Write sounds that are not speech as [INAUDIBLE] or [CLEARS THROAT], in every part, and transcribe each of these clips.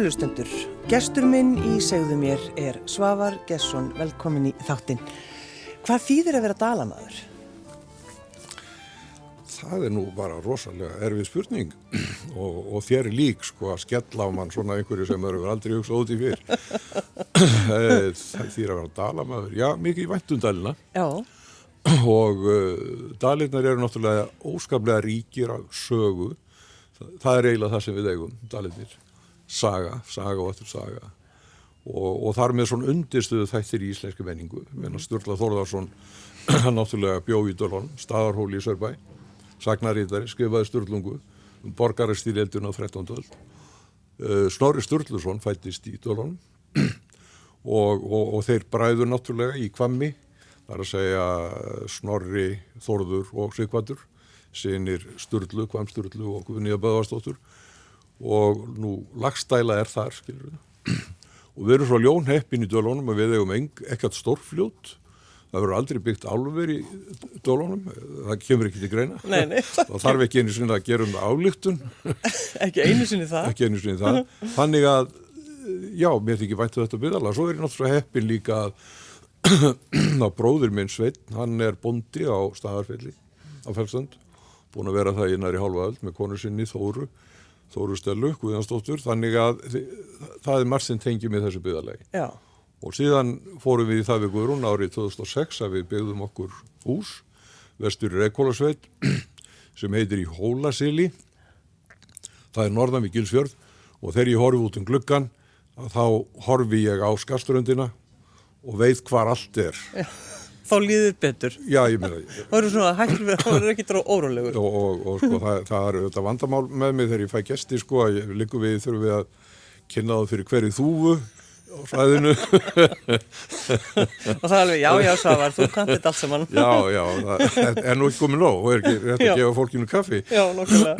Kæru lustendur, gestur minn í segðu mér er Svavar Gesson, velkomin í þáttinn. Hvað þýðir að vera dalamaður? Það er nú bara rosalega erfið spurning [CLEARS THROAT] og, og þér lík sko að skella á mann svona einhverju sem eru aldrei hugsað út í fyrr. [CLEARS THROAT] Eh, það þýðir að vera dalamaður, já mikið í væntundalina Já, [CLEARS THROAT] og uh, dalinnar eru náttúrulega óskaplega ríkir af sögu. Það, það er eiginlega það sem við eigum, dalinir. Saga, saga og eftir saga. Og, og þar með svona undirstuðu þættir í íslenski menningu. Menna Sturla Þórðarsson, [CLEARS THROAT] hann náttúrulega bjó í Dölun, staðarhóli í Sörbæ, sagnarítari, skrifaði Sturlungu, um borgarastýrjeldun á 13. öld. Uh, Snorri Sturluson fættist í Dölun [CLEARS THROAT] og, og, og þeir bræður náttúrulega í Kvammi Það er að segja Snorri, Þorður og Sigvatur, sinir Sturlu, Kvamsturlu og Guðnýja Böðvarsdóttur og nú lagstæla er þar, skilur við. Og við erum svo ljónheppin í dölunum að við eigum ekkert stórfljót. Það verður aldrei byggt álver í dölunum, það kemur ekki til greina. nei, nei, [LAUGHS] Það þarf ekki einu sinni að gera um álíktun, [LAUGHS] ekki einu sinni það. ekki einu sinni það. Þannig að, já, mér þykir væntu þetta byggðala. Svo er ég náttúrulega heppin líka að [CLEARS THROAT] þá bróður minn Sveinn, hann er bondi á staðarfelli á Fellstönd, búin að vera það í næri hálfa öll með konu sinni Þóru, Þóru Stellu, Guðjansdóttur, þannig að það er margt sem tengjum í þessu byggðalegi. Já, Og síðan fórum við í það við Guðrún árið 2006 að við byggðum okkur hús, vestur Reykjólasveit, [CLEARS THROAT] sem heitir í Hólasili, það er norðan við Gilsfjörð og þegar ég horfi út um gluggan, þá horfi ég á skaströndina og veit hvar allt er. [LAUGHS] þá líður betur. Já, ég meina, Það eru svona hættur við, það eru ekki dráð órólegur. og, og, og sko, það, það er auðvitað vandamál með mig þegar ég fæ gesti, sko, að líku við þurfum við að kynna það fyrir hverju þúfu á svæðinu. Og það er alveg, já, já, Svavar, þú kannt þetta allt saman. já, já, það er nú ekki komið nóg og er ekki rétt að gefa fólkinu kaffi. Já, nokkulega.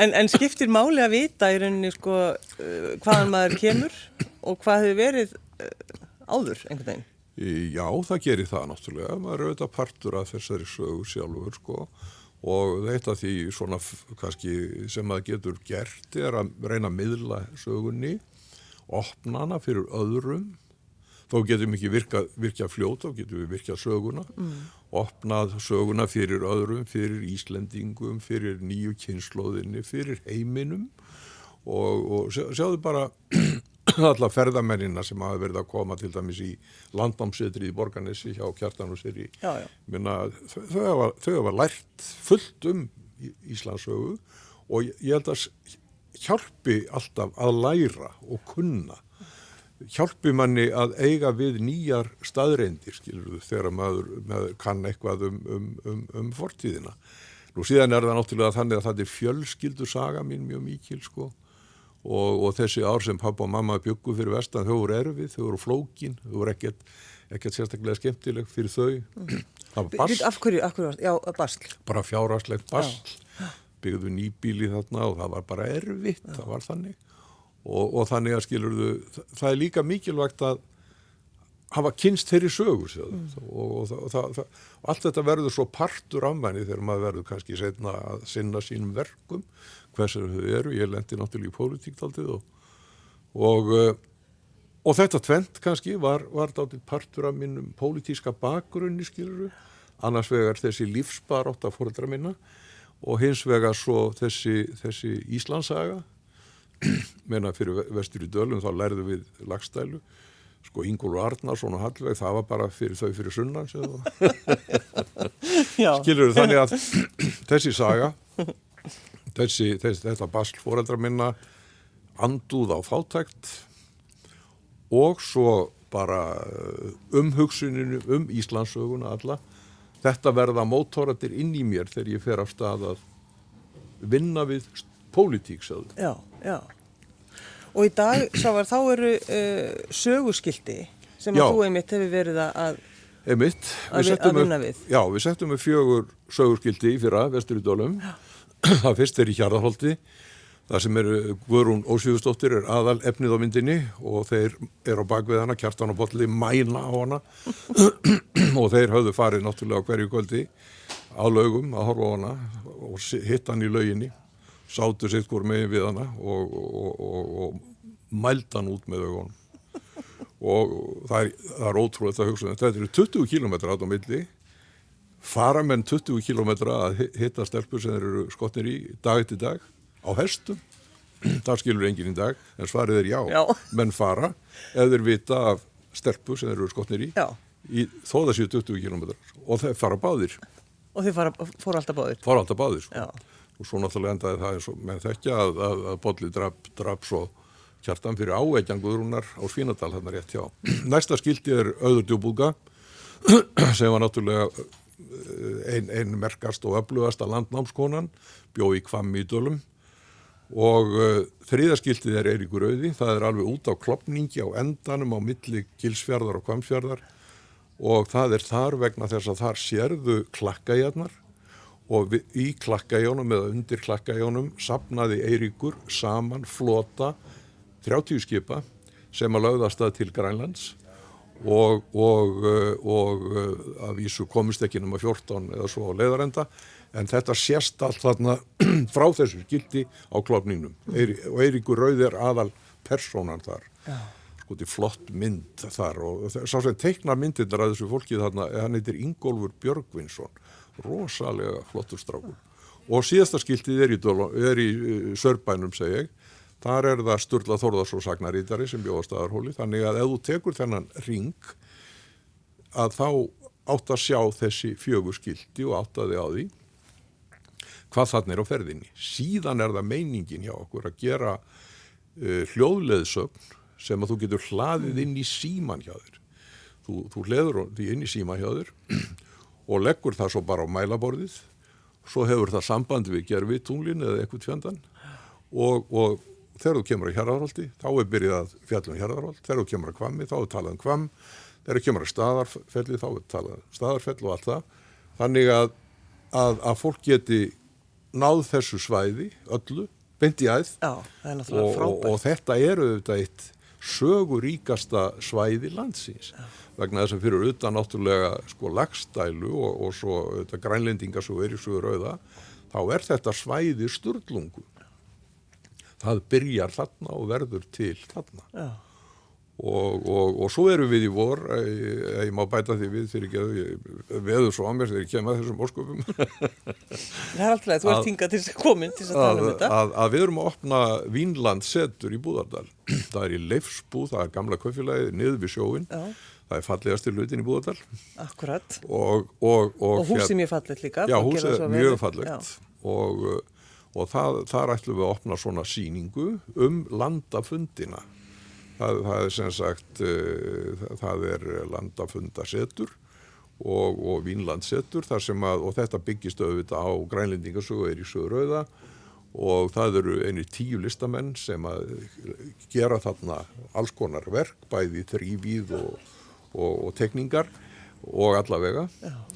En, en skiptir máli að vita í rauninni, sko, uh, hvaðan maður kemur og hvað hefur verið uh, áður, einhvern veginn. Já, það gerir það náttúrulega. Maður er auðvitað partur af þessari sögu sjálfur, sko. Og þetta því svona kannski sem maður getur gert er að reyna að miðla sögunni, opna hana fyrir öðrum. Þá getum við ekki virka, virkja fljót, þá getum við virkja söguna. Opnað söguna fyrir öðrum, fyrir Íslendingum, fyrir nýju kynnslóðinni, fyrir heiminum. Og, og sjá- sjáðu bara [CLEARS THROAT] [CLEARS THROAT] alla ferðamennina sem hafa verið að koma til dæmis í landnámsetri í Borgarnesi hjá Kjartan og. Já, já. Minna, þau, hafa, þau hafa lært fullt um Í- Íslandssögu og ég held að hjálpi alltaf að læra og kunna. Hjálpi manni að eiga við nýjar staðreindir, skilur þú, þegar maður, maður kann eitthvað um, um, um, um fortíðina. Nú síðan er það náttúrulega þannig að það er fjölskyldu saga mín mjög mikil, sko og, og þessi ár sem pappa og mamma byggu fyrir vestan, þau voru erfið, þau voru flókin, þau voru ekkert, ekkert sérstaklega skemmtileg fyrir þau. Það var basl, Af hverju, af hverju, já, basl. bara fjárhagslegt basl, byggðu nýbíli þarna og það var bara erfitt, það var þannig. Og, og þannig að skilur þau, það er líka mikilvægt að hafa kynst þeirri sögur sér. og, og, og það, það, allt þetta verður svo partur af manni þegar maður verður kannski setna að sinna sínum verkum hversar þau eru, ég lendi náttúrulega í pólitíktaldið og, og, og þetta tvent kannski var, var dátið partur af minnum pólitíska bakgrunni skiluru, annars vegar þessi lífsbarátt af fóreldra minna og hins vegar svo þessi, þessi Íslandsaga [CLEARS THROAT] menna fyrir vestur í dölum þá lærðu við lagstælu sko Ingólfur Arnarsson og Hallveig það var bara fyrir þau fyrir sunnan [LAUGHS] skilur þannig að [CLEARS THROAT] þessi saga þessi, þessi þetta basl fóreldra minna andúð á fátækt og svo bara uh, umhugsuninu um Íslandsöguna alla þetta verða mótoratir inn í mér þegar ég fer af stað að vinna við pólitík sagði. já, já. Og í dag, Svavar, þá eru uh, söguskildi sem Já. að þú einmitt hefur verið að- Einmitt, við vi- settum settum með fjögur sögurskildi í fyrra, vestur í Dólum. Það fyrst er í Hjarðarholti, það sem er Guðrún Ósvíðustóttir er aðal efnið á myndinni og þeir eru á bakvið hana, kjartan og bolli, mæna á hana. [CLEARS THROAT] Og þeir höfðu farið náttúrulega hverju kvöldi á laugum að horfa á hana og hitt hann í lauginni, sátu sitt hvort megin við hana og, og, og, og mældan út með augunum. Og það er, það er ótrúlega að hugsa um þetta. Eru 20 km átt á milli. Fara menn 20 km að hitta stelpur sem þeir eru skotnir í dag eftir dag? Á hestum? [CLEARS THROAT] Það skilur enginn í dag en svarið er já, Já. menn fara. Eða þeir vita af stelpur sem þeir eru skotnir í, í þó það séu 20 km og þeir fara báðir. Og fara, fóru alltaf báðir. fara alltaf báðir sko. Og svo náttúrulega endaði það eins og með þekkja að, að, að Bolli draf, draf svo kjartan fyrir áveikjan Guðrúnar á Svínadal þarna rétt hjá. [CLEARS THROAT] Næsta skildi er Öður djúbúlga [CLEARS THROAT] sem var náttúrulega eh, ein, merkast og öflugasta landnámskonan, bjó í Kvammi í Dölum. Og uh, þriðaskiltið er Eiríkur Auði, það er alveg út á klopningi á endanum á milli Gilsfjörðar og Kvamsfjörðar og það er þar vegna þess að þar sérðu klakkæjarnar og við, í klakkæjónum eða undir klakkæjónum sapnaði Eiríkur saman flota 30 skipa sem að lögðast að til Grænlands. Og, og, uh, og uh, að vísu komist ekki nema 14 eða svo á leiðarenda. En þetta sést allt þarna [CLEARS THROAT] frá þessu skildi á klopningnum og Eiríkur Rauð er aðal persónan þar. Sko þetta er flott mynd þar og sá sem teiknar myndirnar að þessu fólki þarna, hann heitir Ingólfur Björgvinsson rosalega flottur strákur og síðasta skiltið er í, í uh, Sörbænum segi ég þar er það Sturla Þórðarsson sagnarítari sem bjóða staðarhóli þannig að ef þú tekur þennan ring að þá átt að sjá þessi fjögur skilti og áttaði á því hvað þannig er á ferðinni. Síðan er það meiningin hjá okkur að gera uh, hljóðleðsögn sem að þú getur hlaðið inn í síman hjá þér. Þú, þú hleður því inn í síman hjá þér og leggur það svo bara á mælaborðið, svo hefur það samband við gerfi tunglin eða eitthvað tjöndan og, og þegar þú kemur að hérðarhaldi, þá er byrjað að fjallum hérðarhald, þegar þú kemur að kvammi, þá er talað um kvamm, þegar þú kemur að staðarfelli, þá er talað um staðarfell og allt það. Þannig að, að, að fólk geti náð þessu svæði öllu, beint í æð. Já, og, og, og þetta eru auðvitað eitt söguríkasta svæði landsins. Vegna þess að fyrir utan náttúrulega sko lagstælu og, og svo auðvitað grænlendinga svo er í sögur auða þá er þetta svæði sturlungu það byrjar þarna og verður til þarna. Já. Og, og, og svo erum við í vor eh, ég má bæta því við fyrir ekki veður svo á mér þegar ég kem að þessum óskupum [LAUGHS] Það er alltaf, þú ert hingað til þess að komin til þess að tala að, um þetta. að, að við erum að opna Vínland setur í Búðardal [CLEARS THROAT] það er í Leifsbúð, það er gamla kaufélagið niður við sjóin, Já. það er fallegasti hlutin í Búðardal Akkurat. og, og, og, Og húsið mjög fallegt líka. já, húsið er mjög fallegt og, og það, þar ætlum við að opna svona síningu um landafundina það, það er sem sagt uh, það- er landafundasetur og, og Vínlandsetur þar sem að, og þetta byggist auðvitað á grænlendingasögu er í Söðröða og það eru einir tíu listamenn sem að gera þarna alls konar verk, bæði þrývíð og, og, og tekningar og allavega.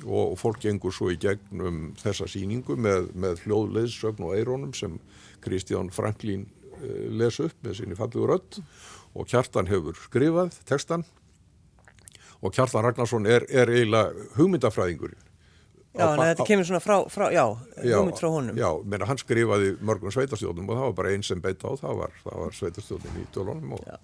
Og, og fólk gengur svo í gegnum þessa síningu með, með hljóðleðsögn og eirónum sem Kristján Franklín uh, les upp með sinni fallegur rödd og Kjartan hefur skrifað textan og Kjartan Ragnarsson er, er eiginlega hugmyndafræðingurinn Já, en þetta kemur svona frá, frá já, hugmynd frá honum. Já, menna, hann skrifaði mörgum sveitastjóðnum og það var bara einn sem beit á, það var, það var sveitastjóðin í tölunum og, Já.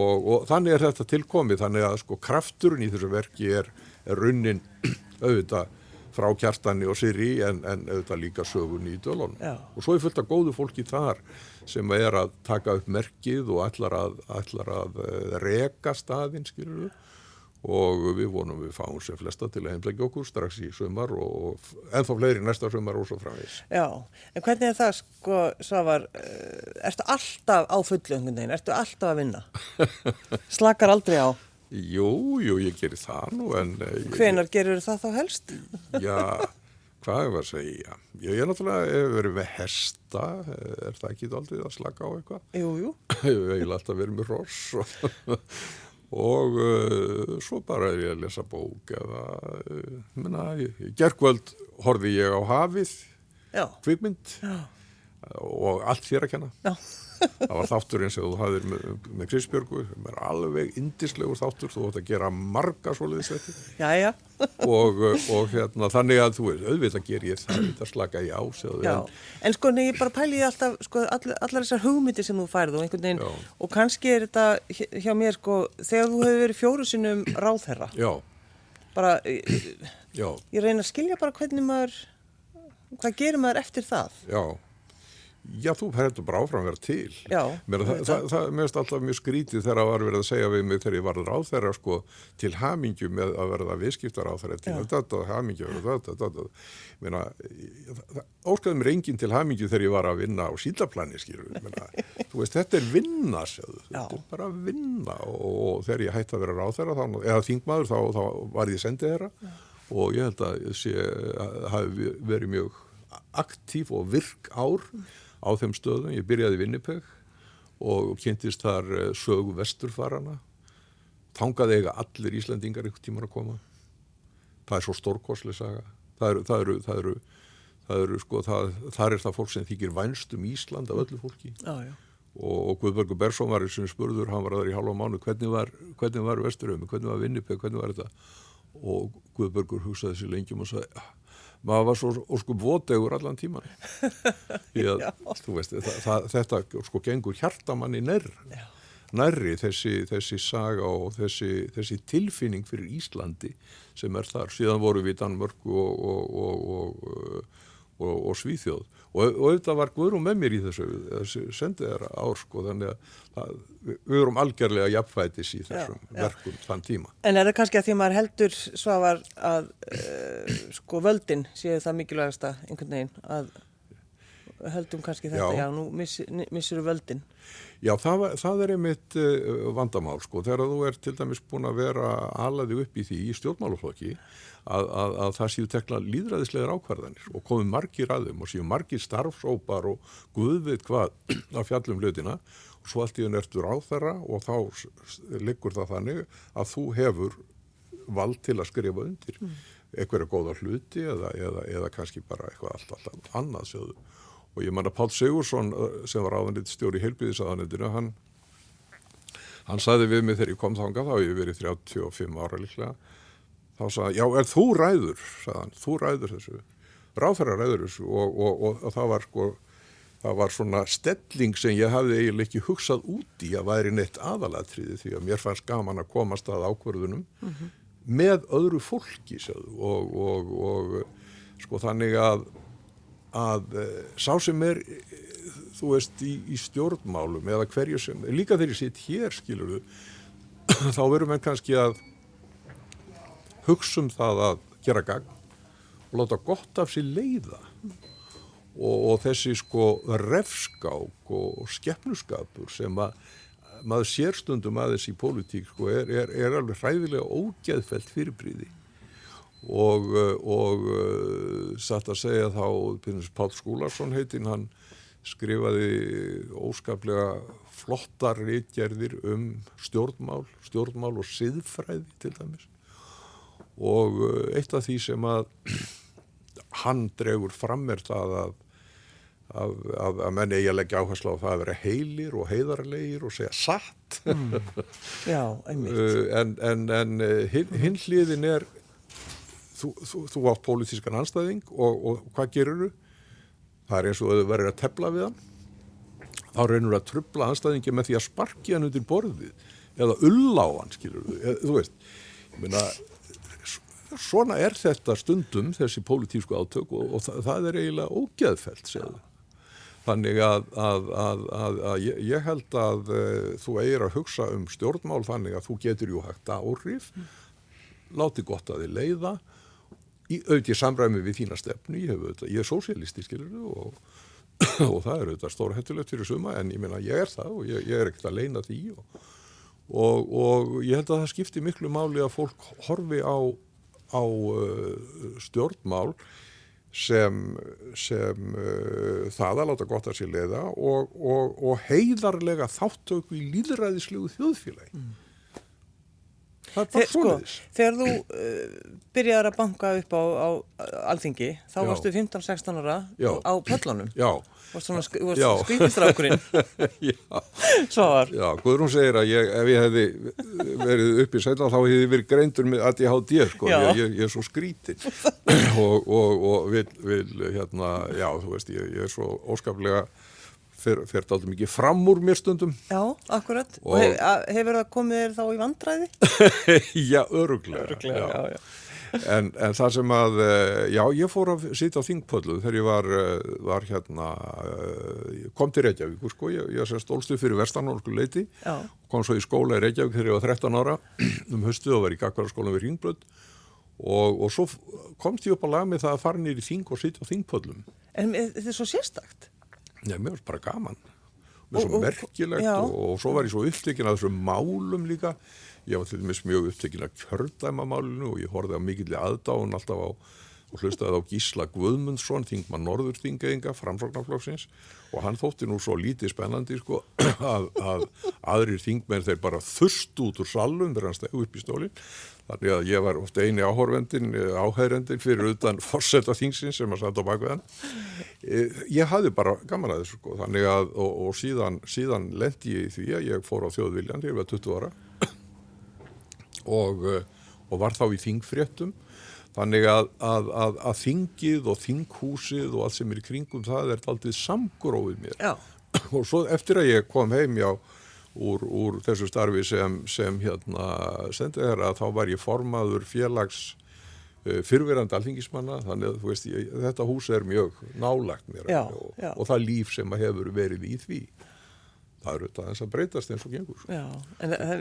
og, og þannig er þetta tilkomið, þannig að sko krafturinn í þessu verki er, er runnin [CLEARS THROAT] auðvitað frá kjartani og sirri en, en auðvitað líka sögunni í tölunum. Já. Og svo er fullt af góðu fólki þar sem er að taka upp merkið og ætlar að, ætlar að eh, reka staðinn, skilur við og við vonum við fáum sem flesta til að heimleggja okkur strax í sumar og ennþá fleiri næsta sumar og svo framvegis. Já, en hvernig er það sko, Svavar, uh, ertu alltaf á fullu einhvern veginn, ertu alltaf að vinna? [LAUGHS] Slakar aldrei á. Jú, jú, ég gerir það nú en eh, ég, Hvenar gerur það þá helst? já, hvað er að segja? Ég er náttúrulega hef verið með hesta, er það ekki aldrei að slaka á eitthvað? Jú, jú. [LAUGHS] Ég eiginlega alltaf verið með ross og, [LAUGHS] og uh, svo bara er ég að lesa bók eða, uh, menna, gerkvöld horfi ég á hafið, kvikmynd, og allt þér að kenna Já. Það var þáttur eins og þú hafðir með, með Krisbjörgu sem er alveg indislegur þáttur þú átt að gera marga svoleiðis þetta Jæja, og, og hérna, þannig að þú veist, auðvitað ger ég það þetta slaka í ásöðu já. En sko, nei, ég bara pæli ég alltaf, sko, all, allar þessar hugmyndir sem þú færð og veginn, Já. og kannski er þetta hjá- mér, sko, þegar þú hefur verið fjóru sinnum ráðherra, já, bara, ég, já, ég reyna að skilja bara hvernig maður, hvað gerir maður eftir það? já Já, þú hættu bara áfram að vera til. Já, Mér, það, það, það, mér finnst alltaf mjög skrítið þegar það var verið að segja við mig þegar ég varður á þeirra sko, til hamingju með að verða viðskiptar á þeirra til þetta, hamingju og þetta, þetta. Meina, það, það, óskaði mér enginn til hamingju þegar ég var að vinna á sílaplani, skilur við. Meina, [LAUGHS] þú veist, þetta er vinna, sjáðu, þetta er bara vinna og, og þegar ég hætti að vera á þeirra, þá, eða þingmaður, þá, þá var ég sendið þeirra og ég held að ég sé, að hafi verið mjög aktíf og virk ár á þeim stöðum. Ég byrjaði í Winnipeg og kynntist þar eh, sögu vesturfarana. Tangaði eiga allir Íslandingar ykkur tímar að koma. Það er svo stórkoslega saga. Það eru, það eru, það eru, það eru sko, það, þar er það fólk sem þykir vænst um Ísland af öllu fólki. Já, já. Og, Guðbergur Bersson var eins og spurður, hann var þar í halva mánu, hvernig var, hvernig var vesturömi, hvernig var Winnipeg, hvernig var þetta? Og Guðbergur hugsaði sér lengjum og sagði, "Ah, maður var svo óskup votegur allan tíman. [LAUGHS] Að, þú veist, það, það, þetta sko gengur hjartamanni nærr. Já. Nærri þessi, þessi saga og þessi, þessi tilfinning fyrir Íslandi sem er þar. Síðan voru við í Danmörku og, og, og, og, og, og Svíþjóð. Og, og þetta var Guðrún með mér í þessu, þessu sendið þeirra ár, sko, þannig að við, erum algjörlega jafnfætis í þessum Já, já. verkum þann tíma. En er það kannski að því að maður heldur svafar að uh, sko völdin séu það mikilvægasta einhvern veginn að heldum kannski þetta, Já. já, nú missir, missir völdin. Já, það, það er einmitt uh, vandamál, sko, þegar þú er til dæmis búin að vera alaði upp í því í stjórnmálaflokki að, að, að það séu tekla líðræðislegar ákvarðanir og komið margir að þeim og séu margir starfsópar og guðveit hvað [CLEARS THROAT] að fjallum hlutina og svo allt í enn ertu ráð þeirra og þá liggur það þannig að þú hefur vald til að skrifa undir mm. einhverja góða hluti eða, eða, eða kannski bara eitthvað allt, allt, allt annað sjöðu. Og ég man að Pál Sigursson uh, sem var áðanlít stjóri í heilbíðisaðanitinu, hann, hann sagði við mig þegar ég kom þangað, þá hef ég verið 35 ára líklega, þá sagði hann, já, er þú ræður, sagði hann, þú ræður þessu, ráðferðar ræður þessu. Og, og, og, og það var sko, það var svona stelling sem ég hafði eiginlega ekki hugsað út í að væri neitt aðalatriði því að mér fannst gaman að komast að ákvörðunum með öðru fólki sjáðu, og, og, og sko þannig að að eh, sá sem er þú veist í, í stjórnmálum eða hverju sem, líka þegar ég sitt hér skilur [CLEARS THROAT] þá verum menn kannski að hugsa um það að gera gagn og láta gott af sér leiða. Og, og þessi sko refskák og skeppnuskapur sem að maður sér stundum aðeins í pólitík sko er, er, er alveg hræðilega ógeðfelt fyrirbríði og, uh, og uh, satt að segja þá Pínus Pál Skúlarsson heitinn hann skrifaði óskaplega flottar reitgerðir um stjórnmál, stjórnmál og siðfræði til dæmis. Og uh, eitt af því sem að [CLEARS THROAT] hann dregur fram er það að að, að, að menn eigi að leggja áherslu á það að vera heilir og heiðarlegir og segja satt. [LAUGHS] Já, einmitt. En, en, en uh, hin, hinn hliðin er þú, þú, þú átt pólitískan anstæðing og, og hvað gerur þú? Það er eins og þau verður að tepla við hann þá reynur að trubla anstæðingi með því að sparki hann undir borðið eða ulla á hann, skilur þú, eða, þú veist ég meina svona er þetta stundum þessi pólitísku átök og, og það, það er eiginlega ógeðfelt segðu. Þannig að, að, að, að, ég, held að uh, þú eigir að hugsa um stjórnmál þannig að þú getur jú hægt áhrif, láti gott að þið leiða, í auðvitað samræmi við þína stefnu, ég, auðvitað, ég er sósialisti og, [CLEARS THROAT] og það er auðvitað stórhættulegt fyrir suma en ég meina ég er það og ég, ég er ekkert að leina því og, og, og ég held að það skipti miklu máli að fólk horfi á, á uh, stjórnmál sem, sem uh, það að láta gott að sér leiða og, og, og heiðarlega þáttöku í líðræðislegu þjóðfélagi. það er bara Þe- sko, þegar þú uh, byrjar að banka upp á, á alþingi, þá Já. varstu 15-16 ára Já. á pöllunum. Já, Varst svona sk Já. [LAUGHS] já, Svavar. já, Guðrún segir að ég, ef ég hefði verið upp í sætla þá hefði ég verið greindur með ADHD, sko, Já. ég, ég, ég er svo skrítin [LAUGHS] og, og, og vil, vil, hérna, já, þú veist, ég, ég er svo óskaplega, fer, þetta mikið fram úr mér stundum. Já, akkurat. Og, Og- hef, hefur það komið þér þá í vandræði? [LAUGHS] já, öruglega. já, já. En, en það sem að, eh, já, ég fór að sitja á þingpöllu þegar ég var, eh, var hérna, eh, kom til Reykjavík, sko, ég, ég sem stólstu fyrir vestanórsku leiti, Já. kom svo í skóla í Reykjavík þegar ég var 13 ára [CLEARS THROAT] um höstuð og var í gagvaraskólan við Ringblöð og, og svo komst ég upp að laga með það að fara nýri þing og sitja á þingpöllum. En þetta er svo sérstakt. Nei, mér var bara gaman. Var Og- svo og- merkilegt já. og, og svo var ég svo upptekinn af þessum málum líka. Ég var til dæmis mjög upptekinn af kjördæmamálinu og ég horfði á mikilli aðdáun alltaf á og hlustaði á Gísla Guðmundsson, þingmann Norðurþingeyinga, framsóknarflokksins og hann þótti nú svo lítið spennandi sko [CLEARS THROAT] að, að aðrir þingmenn þeir bara þurst út úr salum þegar hann steg upp í stólinn. Þannig að ég var ofta eini áhorfendin, áhærendin fyrir utan forsetta þingsins sem að satt á bakveðan. Ég hafði bara gaman að þessu sko, þannig að, og, og síðan, síðan lendi ég í því að ég fór á þjóðviljan, ég var 20 ára og, eh, og var þá í þingfréttum. Þannig að, að, að, að þingið og þinghúsið og allt sem er í kringum það er aldrei samgrófið mér Já. og svo eftir að ég kom heim já úr, úr þessu starfi sem, sem hérna sendið þér að þá var ég formaður félags uh, fyrverandi alþingismanna þannig að veist ég, þetta hús er mjög nálagt mér Já, og, já. og það líf sem hefur verið í því það eru þetta þess að breytast eins og gengur sko. Já, en það,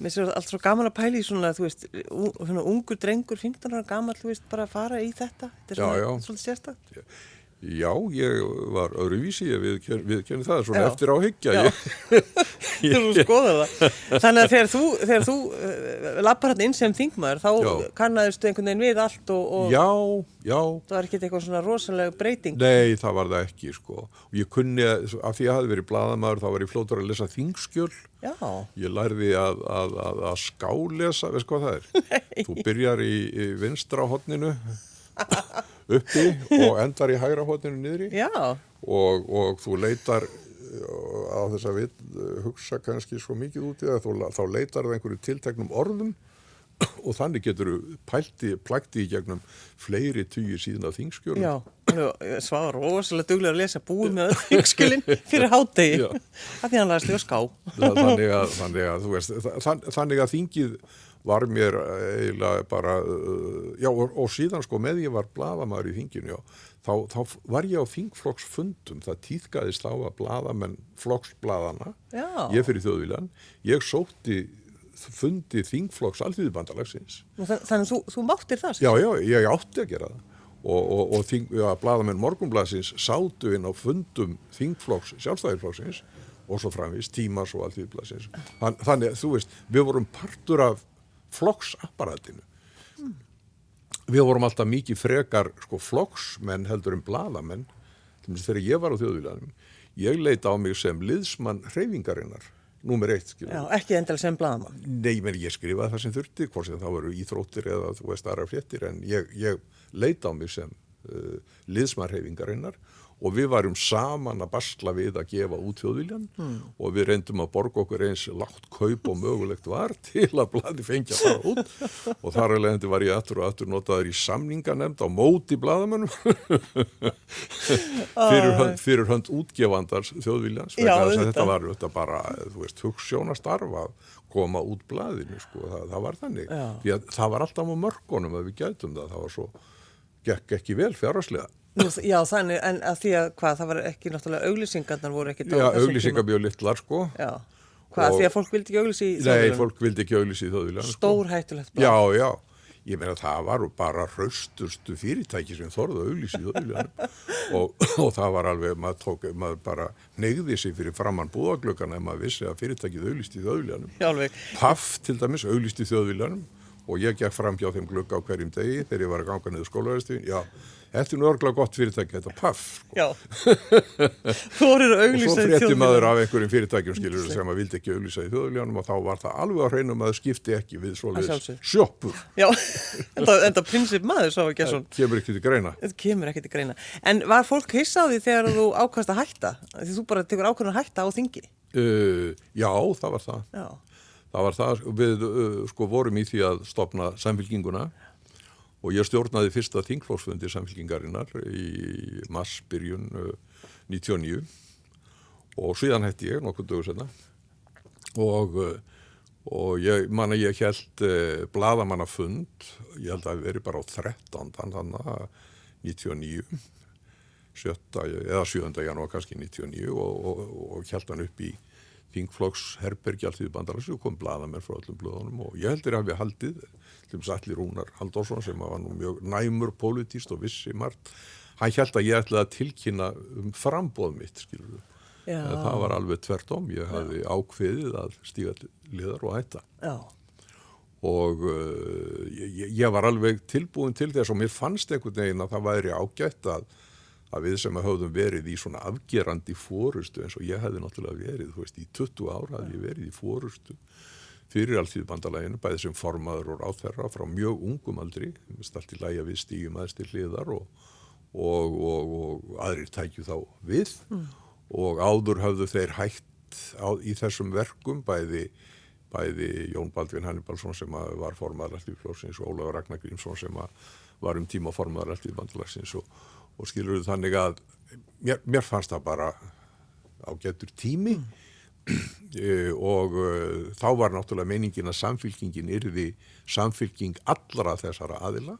mér sér allt svo gaman að pæla í svona, þú veist, un, svona ungur drengur, 15 ára gaman, þú veist, bara að fara í þetta. Þetta er Já, svona, já. svolítið sérstakt. Já, ég var öðruvísi, ég viðkenni við það, svona Já. eftir á hyggja. Já. Þegar [LAUGHS] þú skoðar það. Þannig að þegar þú, þegar þú uh, lappar hann inn sem þingmaður, þá Já. kannaðistu einhvern veginn við allt og, og Já, já, það var ekki eitthvað svona rosalega breyting. Nei, það var það ekki, sko. Og ég kunni, að af því að ég hafði verið blaðamaður, þá var ég flótur að lesa þingskjöl. Já, Ég lærði að, að, að, að skálesa, veist hvað það er? [LAUGHS] Þú byrjar í, í vinstra hotninu uppi og endar í hægra hotninu niðri og, og þú leitar uh, á þess að við hugsa kannski svo mikið út í það, þá leitar það einhverju tilteknum orðum og þannig getur þú plagti í gegnum fleiri tugir síðan af þingskjölum. já. Svavar rosalega duglega að lesa búið með öll þingskilin fyrir hátegi. Af því hann laðist því á ská. Þannig að, þannig að, þú veist, þann, þannig að þingið var mér eiginlega bara, uh, já og, og síðan sko með ég var bladamaður í þinginu, já, þá, þá var ég á þingflokksfundum, það týðkaðist þá að bladamenn flokksbladana, Já. ég fyrir þjóðvílan, ég sótti fundi þingflokks þann- Þannig að þú, þú máttir það. Já, já, ég átti að gera það og, og, og þing, ja, bladamenn morgunbladsins sátu inn á fundum þingflokks, sjálfstæðirflokksins og svo framvís tímas og alþýðbladsins. Þann, þannig að þú veist, við vorum partur af flokksapparatinu. Við vorum alltaf mikið frekar sko, flokksmenn heldur en bladamenn. Þegar ég var á þjóðvílanum, ég leita á mig sem liðsmann hreyfingarinnar, númer eitt, skilur. Já, ekki endilega sem blaðamann. Nei, menn ég skrifaði það sem þurfti, hvort sem það voru íþróttir eða þú veist aðra fréttir, en ég, ég leita á mig sem uh, liðsmarhefingarinnar og við varum saman að basla við að gefa út þjóðviljan og við reyndum að borga okkur eins látt kaup og mögulegt var [LAUGHS] til að bladi fengja það út. Og þar alveg var ég aftur og aftur notaður í samninganemnd á móti bladamönnum [LAUGHS] fyrir, hönd, fyrir hönd útgefandars þjóðviljans Já, þetta var þetta bara, þú veist, hugssjónastarf að koma út blaðinu, sko, það, það var þannig. Það var alltaf á mörgunum að við gætum það, það var svo gekk ekki vel fjárhagslega Nú, já, þannig, en að því að hvað, það var ekki náttúrulega auglýsingarnar voru ekki Já, auglýsingar mjög litlar, sko. Já, hvað, Og- því að fólk vildi ekki auglýsi í Nei, þjóðvélum? fólk vildi ekki auglýsi í þjóðviljan sko. Stór hættulegt. Já, já, ég meina það var bara raustustu fyrirtæki sem þorðu auglýsi í þjóðviljanum [LAUGHS] og, og það var alveg, maður tók, maður bara neyði sig fyrir framann búðaglökan ef maður vissi að fyrirtækið auglýsti í þjóðviljanum Já, og ég gekk fram hjá þeim glugga á hverjum degi þegar ég var að ganga niður skólaverðstíðin, já, þetta er nú örgulega gott fyrirtæki, þetta er paff. Sko. Já, [LAUGHS] þú voru Og auglýsa svo frétti maður af einhverjum fyrirtækjum skilur sem að vildi ekki auglýsa í þjóðuljónum og þá var það alveg á hreinum að það skipti ekki við Að svoleiðis sjoppur. Já, [LAUGHS] enda, enda prinsip maður sá ekki svona. Kemur ekki til greina. Þetta kemur ekkert í greina. En var fólk því þegar þú ákvæmst að hætta? Því þú bara tekur ákvæmst að hætta á þingi. Uh, já, það var það. Já, Það var það, við uh, sko vorum í því að stopna samfélkinguna og ég stjórnaði fyrsta þingflósfundi samfélkingarinnar í massbyrjun uh, 99 og síðan hætti ég nokkuð dögur senna og, uh, og ég man að ég held uh, bladamannafund, ég held að það veri bara á 13. þannig að 99 sjötta eða 7. janúar kannski 99 og, og, og held hann upp í Þingflokks herbergi alltaf í bandalags og kom bladamenn frá öllum blöðunum og ég heldur að við haldið til þess allir Rúnar Halldórsson sem var nú mjög næmur politíst og vissi margt. Hann held að ég ætlaði að tilkynna um frambóð mitt skilur við já, það var alveg tvertom, ég hafði ákveðið að stíga liðar og hætta. Já, og uh, ég, ég var alveg tilbúin til þess og mér fannst einhvern veginn að það væri ágætt að, að við sem höfðum verið í svona afgerandi fórustu eins og ég hefði náttúrulega verið, þú veist, í 20 ára hafði ég verið í fórustu fyrir alltíðbandalæginu, bæði sem formaður og ráþerra frá mjög ungum aldri, við stalti lægja við stígjum aðeins til hliðar og, og, og, og aðrir tækju þá við. Og áður höfðu þeir hægt á, í þessum verkum bæði bæði Jón Baldvin Hannibalsson sem var formaður alltíðflóksins og Ólafur Ragnar Grímsson sem var um tíma formaður alltíðbandalagsins og, og skilur þau þannig að mér, mér fannst það bara á getur tími. Eh, og uh, þá var náttúrulega meiningin að samfylkingin yrði samfylking allra þessara aðila.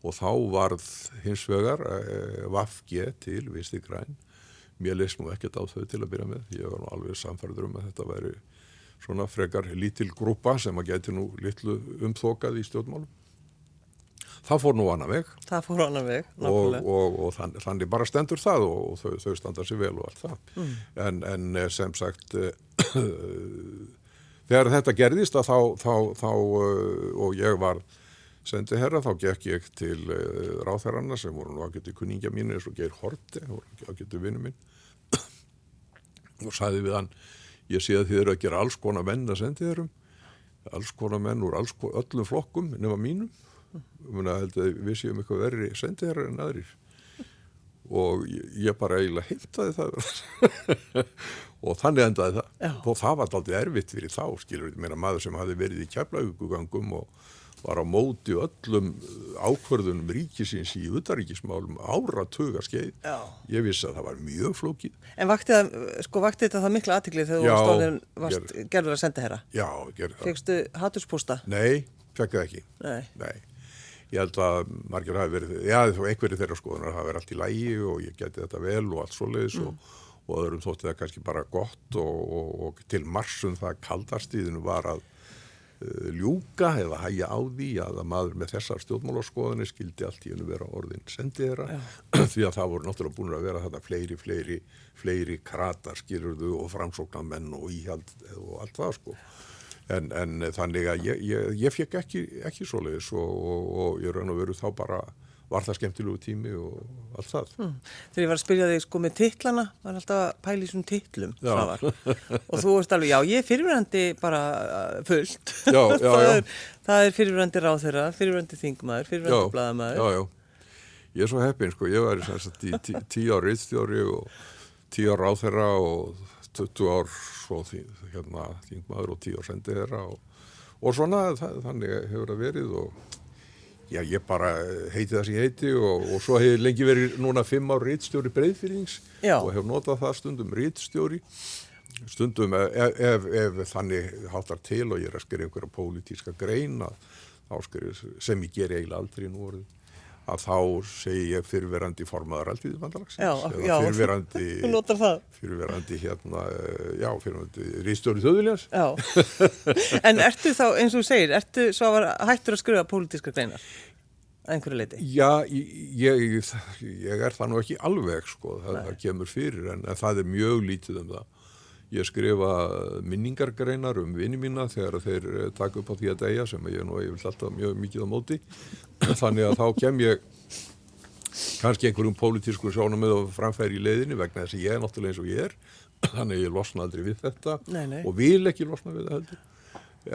Og þá varð hins vegar uh, Vafge til Visti Græn. Mér leist nú ekkert á þau til að byrja með. Ég var nú alveg samfærður um að þetta væri svona frekar lítil grúpa sem að geti nú litlu umþokað í stjórnmálum það fór nú annar veg. Það fór annar veg, og, nákvæmlega. og, og þann, þannig bara stendur það og, og þau, þau standa sér vel og allt það. En, en eh, sem sagt eh, [COUGHS] þegar þetta gerðist þá, þá, þá eh, og ég var sendi herra þá gekk ég til ráþæranna sem voru nú ágættu kunningja mín eins og Geir Horti, ágættu vinnu minn [COUGHS] og sagði við hann ég sé að þið eru að gera alls konar menn að sendi herrum alls konar menn úr alls, ko- öllum flokkum nema mínum Muna, að við séum eitthvað verri sendiherrar en aðrir og ég, bara eiginlega heimtaði það [LAUGHS] og þannig endaði það Já. og það var aldrei erfitt fyrir þá skilur við meira maður sem hafi verið í keflaugugangum og var á móti öllum ákvörðunum ríkisins í utaríkismálum áratuga skeið Já. ég vissi að það var mjög flókið En vakti, það, sko, vakti þetta það mikla aðtikli þegar þú varst, varst ger- gerður að senda herra? já, gerði það Fegstu hatturspósta? nei, fekk það ekki Nei. Nei, ég held að margir hafi verið, já einhverju þeirra skoðunar hafi verið allt í lægi og ég geti þetta vel og allt svoleiðis og, og öðrum þótti það kannski bara gott og, og, og til marsum það kaldarstíðinu var að uh, ljúka eða hæja á því að að maður með þessar stjórnmálaskoðanir skildi allt í hennu vera orðin sendið þeirra [CLEARS THROAT] því að það voru náttúrulega búin að vera þetta fleiri, fleiri, fleiri kratar skilurðu og framsóknarmenn og íhald og allt það sko. En, en þannig að ég, ég, ég fekk ekki, ekki svoleiðis og, og, og ég raun og veru þá bara var það skemmtilegu tími og allt það. Mm. Þegar ég var að spyrja þig sko með titlana, var alltaf að pæla í svona titlum. Já. Svavar. Og þú veist alveg, já, ég er fyrirverandi bara uh, fullt. Já, já, [LAUGHS] það, já. Er, það er fyrirverandi ráþeira, fyrirverandi þingmaður, fyrirverandi blaðamaður. já, já. Ég er svo heppinn, sko, ég var sem sagt í tí, tíu ár riðstjóri og tíu ár ráþeira og 20 ár svo því, hérna þingmaður og tíu ár sendi þeirra og, og svona það, þannig hefur það verið og já, ég bara heiti það sem ég heiti og, og svo hefur lengi verið núna fimm ár riðstjóri breyðfyrings og hefur notað það stundum riðstjóri stundum ef, ef, ef þannig háttar til og ég er að skrifa einhverja pólitíska grein að, þá skrifa, sem ég ger eiginlega aldrei nú orðið að þá segi ég fyrirverandi bandalagsins Já, eða fyrirverandi [LAUGHS] fyrirverandi hérna, eh, já, fyrirverandi ríðstjóri þjóðviljans Já. [LAUGHS] en ertu þá, eins og þú segir, ertu svo að hættur að skrifa pólitíska greinar? Að einhverju leiti? Já, ég, ég, ég er það nú ekki alveg sko, það, það kemur fyrir en það er mjög lítið um það. Ég skrifa minningargreinar um vini mína þegar þeir eh, taka upp á því að deyja sem ég nú ég alltaf mjög mikið á móti. [CLEARS THROAT] Þannig að þá kem ég kannski einhverjum pólitískum sjónamöð og framfæri í leiðinni vegna þess að ég er náttúrulega eins og ég er. [CLEARS THROAT] Þannig að ég losna aldrei við þetta Nei, nei. og vil ekki losna við það heldur.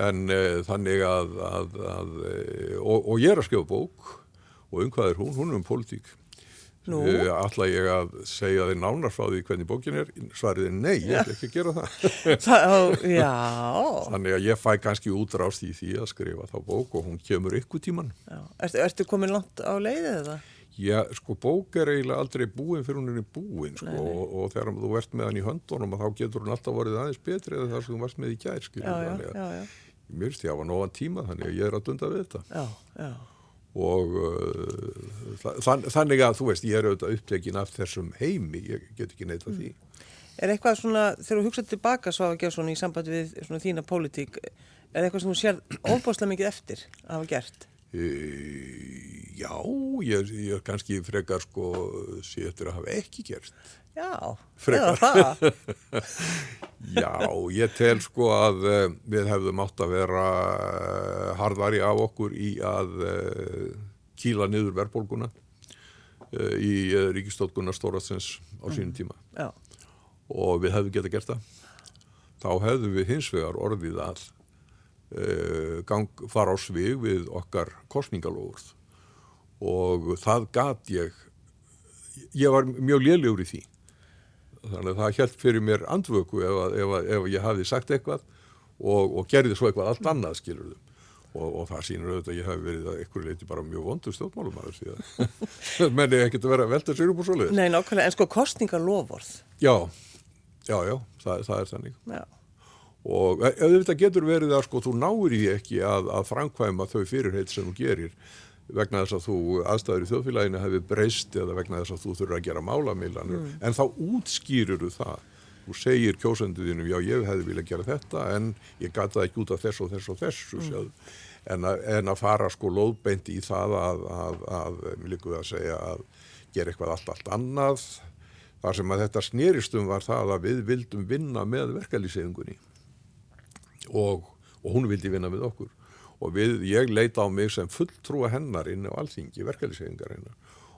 En uh, þannig að, að, að uh, og, og ég er að skrifa bók og um hvað er hún? Hún er um pólitík. Ætla ég að segja þið nánar frá því hvernig bókin er? Svarið er nei, ég ætla ekki gera það. [LAUGHS] Þannig að ég fæ kannski útrást í því að skrifa þá bók og hún kemur ykkur tíman. Ertu, ertu komin langt á leiðið eða? Já, sko, bók er eiginlega aldrei búin fyrir hún er búin, sko, Og, og þegar þú ert með hann í höndunum þá getur hún alltaf vorið aðeins betri eða það sem þú varst með í já, Mér finnst ég að hafa nógan tíma, þannig að ég er að dunda við þetta. já, já. Og uh, þann, þannig að, þú veist, ég er auðvitað upptekinn af þessum heimi, ég get ekki neitt af því. Er eitthvað svona, þegar þú hugsað tilbaka svo að gera svona í sambandi við svona þína pólitík, er eitthvað sem þú sér óbáslega mikið eftir að hafa gert? E, já, ég, er kannski frekar sko sé eftir að hafa ekki gerst. Já, Frekar. eða það. [LAUGHS] Já, ég tel sko að uh, við hefðum átt að vera uh, harðari af okkur í að uh, kýla niður verðbólguna í ríkistóttguna Stóraðsins á sínum tíma Já, og við hefðum geta gert það. Þá hefðum við hins vegar orðið að gang, fara á svig við okkar kostningalóðurð og það gat ég, ég var mjög lélegur í því. Þannig að það held fyrir mér andvöku ef, að, ef, að, ef ég hafði sagt eitthvað og, og gerði svo eitthvað allt annað skilur þau. Og, og það sýnur auðvitað að ég hef verið að ykkur leiti bara mjög vondur stjórnmálum aðeins því að [LAUGHS] menni ekkert að vera að velta sér upp úr svoleiðis. nei, nákvæmlega, en sko kostningalofvorð. Já, já, já, það, það er þannig. Já, Og e- auðvitað getur verið að sko þú náir í ekki að, að framkvæma þau fyrirheit sem þú gerir vegna þess að þú aðstæður í þjóðfélaginu hefur breyst eða vegna þess að þú þurfur að gera málamílanur en þá útskýrir þú það. Þú segir kjósenduðinu, já ég hefði viljað gera þetta en ég gata ekki út af þess og þess og þessu mm. en, að, en að fara sko lóðbeint í það að, að, að mér líkuð að segja að gera eitthvað allt, allt annað. Það sem að þetta sneristum var það að við vildum vinna með verkalýsefingunni og, og hún vildi vinna með okkur og við, ég leita á mig sem fulltrúa hennar inn á alþingi verkeflisefingarinnar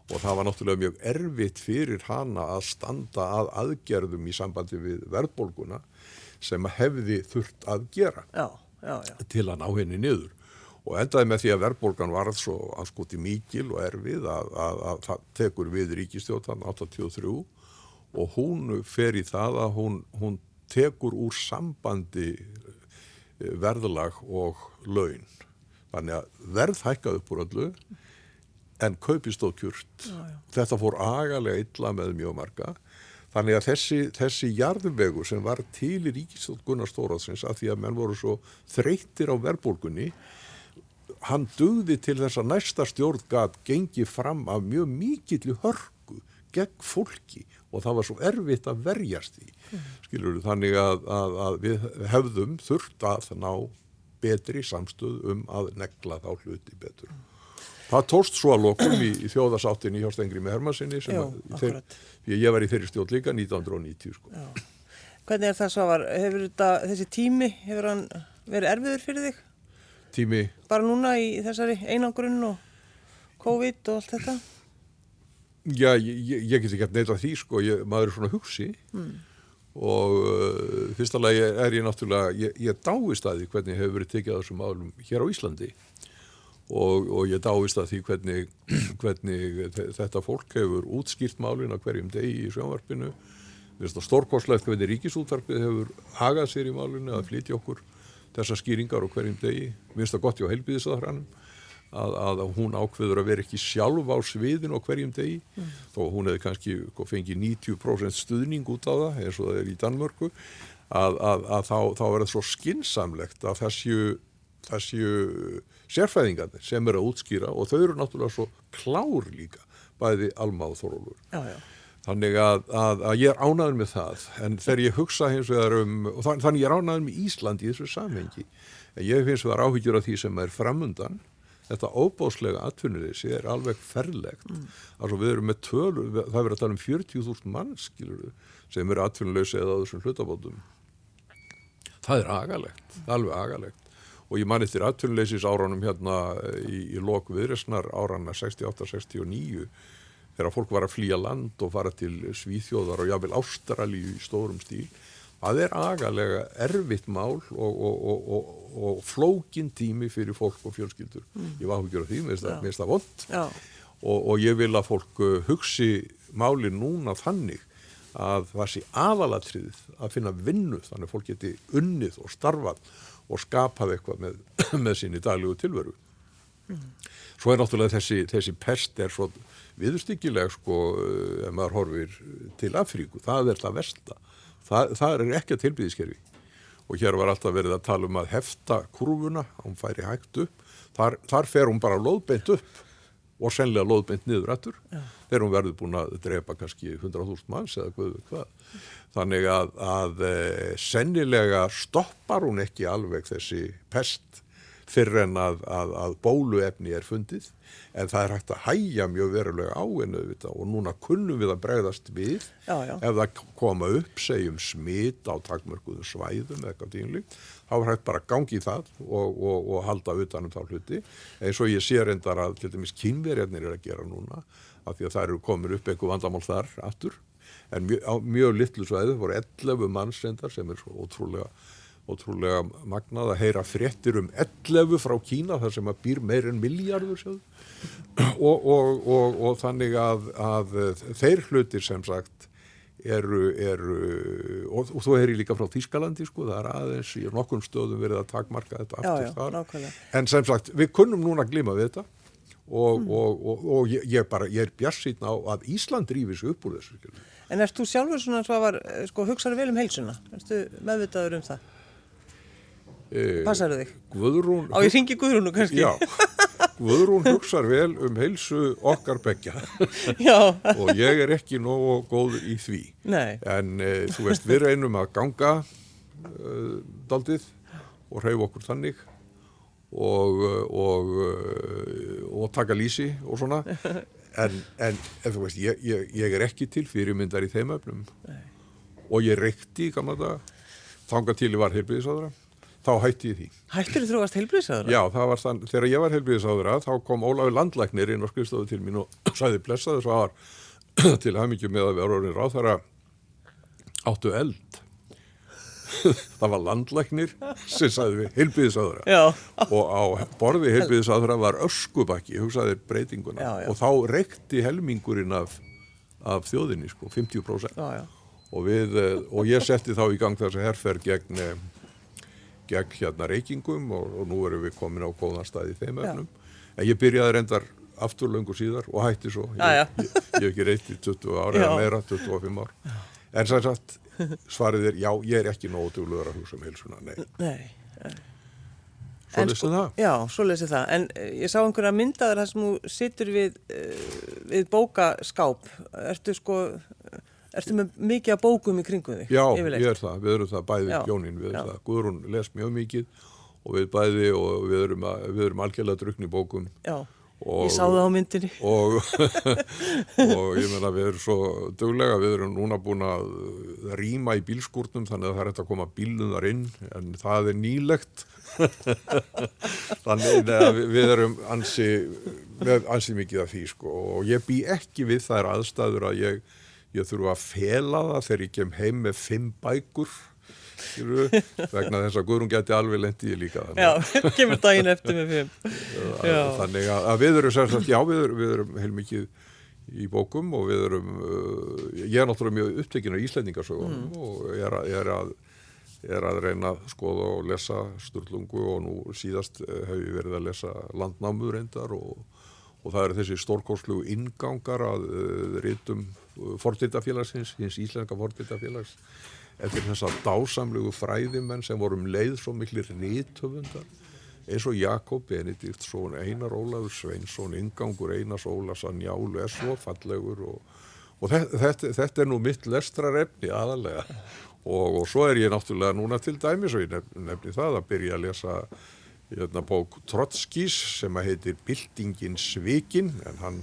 og það var náttúrulega mjög erfitt fyrir hana að standa að aðgerðum í sambandi við verðbólguna sem hefði þurft að gera já, já, já. til að ná henni niður og endaði með því að verðbólgan varð svo anskoti mikil og erfið að, að, að það tekur við ríkistjóðan 83 og hún fer í það að hún, hún tekur úr sambandi verðlag og laun. Þannig að verð hækkað upp úr öllu en kaupi stóð kjurt. Já, já. Þetta fór agalega illa með mjög marga. Þannig að þessi, þessi jarðvegu sem var til í ríkistótt Gunnar Stóraðsins að því að menn voru svo þreyttir á verðbólgunni hann dugði til þess að næsta stjórn gat gengi fram af mjög mikilli hörku gegn fólki og það var svo erfitt að verjast því. Skilur þannig að, að, að við hefðum þurft að ná betri samstöð um að negla þá hluti betur. Það tóst svo að lokum í, í þjóðasáttinni hjá Stengri með Hermansinni að þeir, ég var í þeirri stjórn líka 1990 sko. Hvernig er það svo var, hefur þetta, þessi tími, hefur hann verið erfiður fyrir þig? tími? Bara núna í þessari einangrunn og COVID og allt þetta? Já, ég, ég- ég get ekki að neyta því sko, ég, maður er svona hugsi. Og uh, fyrsta lagi er ég náttúrulega, ég, ég dáist að því hvernig hefur verið tekið að þessum málum hér á Íslandi. Og, og ég dáist að því hvernig, [CLEARS THROAT] hvernig þe- þetta fólk hefur útskýrt málin á hverjum degi í sjónvarpinu. Stórkoslegt hvernig ríkisútvarpið hefur hagað sér í málinu að flytja okkur þessar skýringar á hverjum degi. Mér finnst það gott hjá heilbíðisaðhrannum að, að hún ákveður að vera ekki sjálf á sviðin á hverjum degi. Þó hún hefði kannski sko, fengið 90% stuðning út á það eins og það er í Danmörku að, að, að þá, þá er það svo skinsamlegt að það séu, það séu sérfæðingarnir sem eru að útskýra og þau eru náttúrulega svo klár líka bæði Alma og Þorólfur Já, já. Þannig að, að, að ég er ánæður með það, en þegar ég hugsa hins vegar um, þannig ég er ánæður með Ísland í þessu samhengi, en ég finnst vegar áhyggjur af því sem er framundan, þetta óbáslega atvinnuleysi er alveg ferlegt. Mm. Altså við erum með tölur, það verður að tala um 40.000 mann, skilur sem eru atvinnuleysi eða á þessum hlutabótum. það er agalegt, er alveg agalegt og ég man eftir aðtunleysis áranum hérna í, í lok viðresnar árana 68-69 þegar fólk var að flýja land og fara til Svíþjóðar og jáfnvel Ástralíu í stórum stíl það er agalega erfitt mál og, og, og, og flókin tími fyrir fólk og fjölskyldur mm. ég var ekki að því, mér finnst það vond og ég vil að fólk uh, hugsi máli núna þannig að það sé aðalatriðið að finna vinnu þannig að fólk geti unnið og starfað og skapað eitthvað með, [CLEARS THROAT] með sín í daglegu tilveru. Mm. Svo er náttúrulega þessi, þessi pest er svo viðstyggileg sko ef maður horfir til Afríku, það er það versta. Það, það er ekki að tilbyðiskerfi og hér var alltaf verið að tala um að hefta kurvuna, hún færi hægt upp, þar, þar fer hún bara loðbeint upp og senlega loðbeint niður eftir þegar hún verður búin að drepa kannski 100.000 manns eða hvað, hvað. þannig að, að e, sennilega stoppar hún ekki alveg þessi pest fyrir en að, að, að bóluefni er fundið en það er hægt að hæja mjög verulega á hennu og núna kunnum við að bregðast við já, já. ef það koma upp segjum smit á takmörkuðum svæðum eða eitthvað dýnlíkt þá er hægt bara að gangi í það og, og, og halda utanum þá hluti. Eins og ég sé reyndar að til dæmis kynverjarnir er að gera núna af því að það eru komin upp eitthvað vandamál þar aftur. En mjög, á mjög litlu svæðu voru 11 mannsendar sem er svo ótrúlega ótrúlega magnað að heyra fréttir um 11 frá Kína þar sem að býr meir en miljardur og, og, og, og þannig að, að þeir hlutir sem sagt eru, eru og þú heyri líka frá Þískalandi sko, það er aðeins í nokkur stöðum verið að takmarka þetta aftur já, þar nákvæmlega. en sem sagt við kunnum núna að glima við þetta og, mm. og ég, ég, bara, ég er bjarsýtn á að Ísland rífis upp úr þessu En erst þú sjálfur svona svo að var, sko, hugsaður vel um heilsuna? Erstu meðvitaður um það? Eh, Passaðu þig? Guðrún Á ég ringi Guðrúnu kannski? Já, Guðrún hugsar vel um heilsu okkar begja [LAUGHS] og ég er ekki nógu góð í því Nei. en e, þú veist við reynum að ganga e, daldið og hreyfa okkur þannig og, og, og taka lísi og svona [LAUGHS] en, en þú veist ég, ég, ég er ekki til fyrirmyndar í þeim öfnum Nei. og ég reykti gamla dag þanga til ég var heilbyrðisáðra þá hætti ég því. Hættir þú þróast heilbríðsáðura? Já, það var þann, þegar ég var heilbríðsáðura þá kom Ólafi Landlæknir inn og skrifstóði til mín og [CLEARS THROAT] sæði blessaði svo var [CLEARS THROAT] til hafmyggju með að vera orðin ráð þar að áttu eld. [LAUGHS] það var Landlæknir sem sæði við heilbríðsáðura og á borði heilbríðsáðura var öskubakki, hugsaði breytinguna já, já. og þá reykti helmingurinn af, af þjóðinni, sko, 50%. Já, og, við, eh, og ég setti þá í gang þessi herrferð gegn eh, gegn hérna reykingum og, og nú erum við komin á góðan stað í þeim öfnum. En ég byrjaði reyndar afturlöngu síðar og hætti svo. Ég, hef ekki reykt í 20 ára eða meira, 25 ár. Já. En sæt sagt, svarið er já, ég er ekki nógu dugluður að hugsa um heilsuna, nei. Nei. Svo lesið sko, það? Já, svo lesið það. En uh, ég sá einhverja myndaður þar sem þú sittur við, uh, við bókaskáp. Ertu sko Ertu með mikið að bókum í kringu þig? Já, yfirleitt? ég er það, við erum það bæði já, hjónin, við erum það, Guðrún les mjög mikið og við bæði og við erum, að, við erum algjörlega drukni bókum. Já, og, ég sá það á myndinni. Og, [LAUGHS] og ég menna við erum svo döglega, við erum núna búin að rýma í bílskúrnum þannig að það er eftir að koma bílun þar inn en það er nýlegt. [LAUGHS] Þannig að við erum ansi, ansi mikið af því sko. Og ég bý ekki við þær aðstæður að ég ég þurfa að fela það þegar ég kem heim með fimm bækur skilur, [LAUGHS] vegna þess að Guðrún geti alveg lendið í líka þannig. Já, [LAUGHS] kemur daginn eftir með fimm [LAUGHS] Þannig að, að við erum sérstaklega, já við erum, erum heilmikið í bókum og við erum uh, ég er náttúrulega mjög upptekinn á Íslandingarsögunum mm. og ég er, er að er að reyna að skoða og lesa Sturlungu og nú síðast uh, hef ég verið að lesa landnámur reyndar og, og það eru þessi stórkórslu ingangar að uh, rítum forditafélagsins, hins íslenska forditafélags eftir þessa dásamlegu fræðimenn sem voru um leið svo miklu rítöfundar eins og Jakob Benediktsson, Einar Ólafur Sveinsson, Ingangur Einars Ólasan Jálu er svo fallegur og, og þetta, þetta er nú mitt lestrarefni aðalega og, og svo er ég náttúrulega núna til dæmis og ég nefni, nefni það að byrja að lesa hérna bók Trotskís sem að heitir Bildingin Svikin en hann,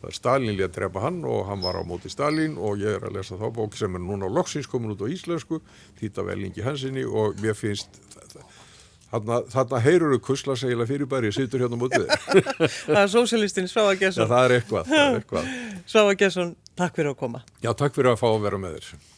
það er Stalin líka að trefa hann og hann var á móti Stalin og ég er að lesa þá bók sem er núna á loksins komin út á íslensku, týta velingi hansinni og mér finnst þarna heyrur þau kusla segila fyrirbæri, sýtur hérna mútið [LAUGHS] Það er sósélistinn Sváa Gesson. Já, það er eitthvað, eitthvað. Sváa Gesson, takk fyrir að koma. Já, takk fyrir að fá að vera með þér.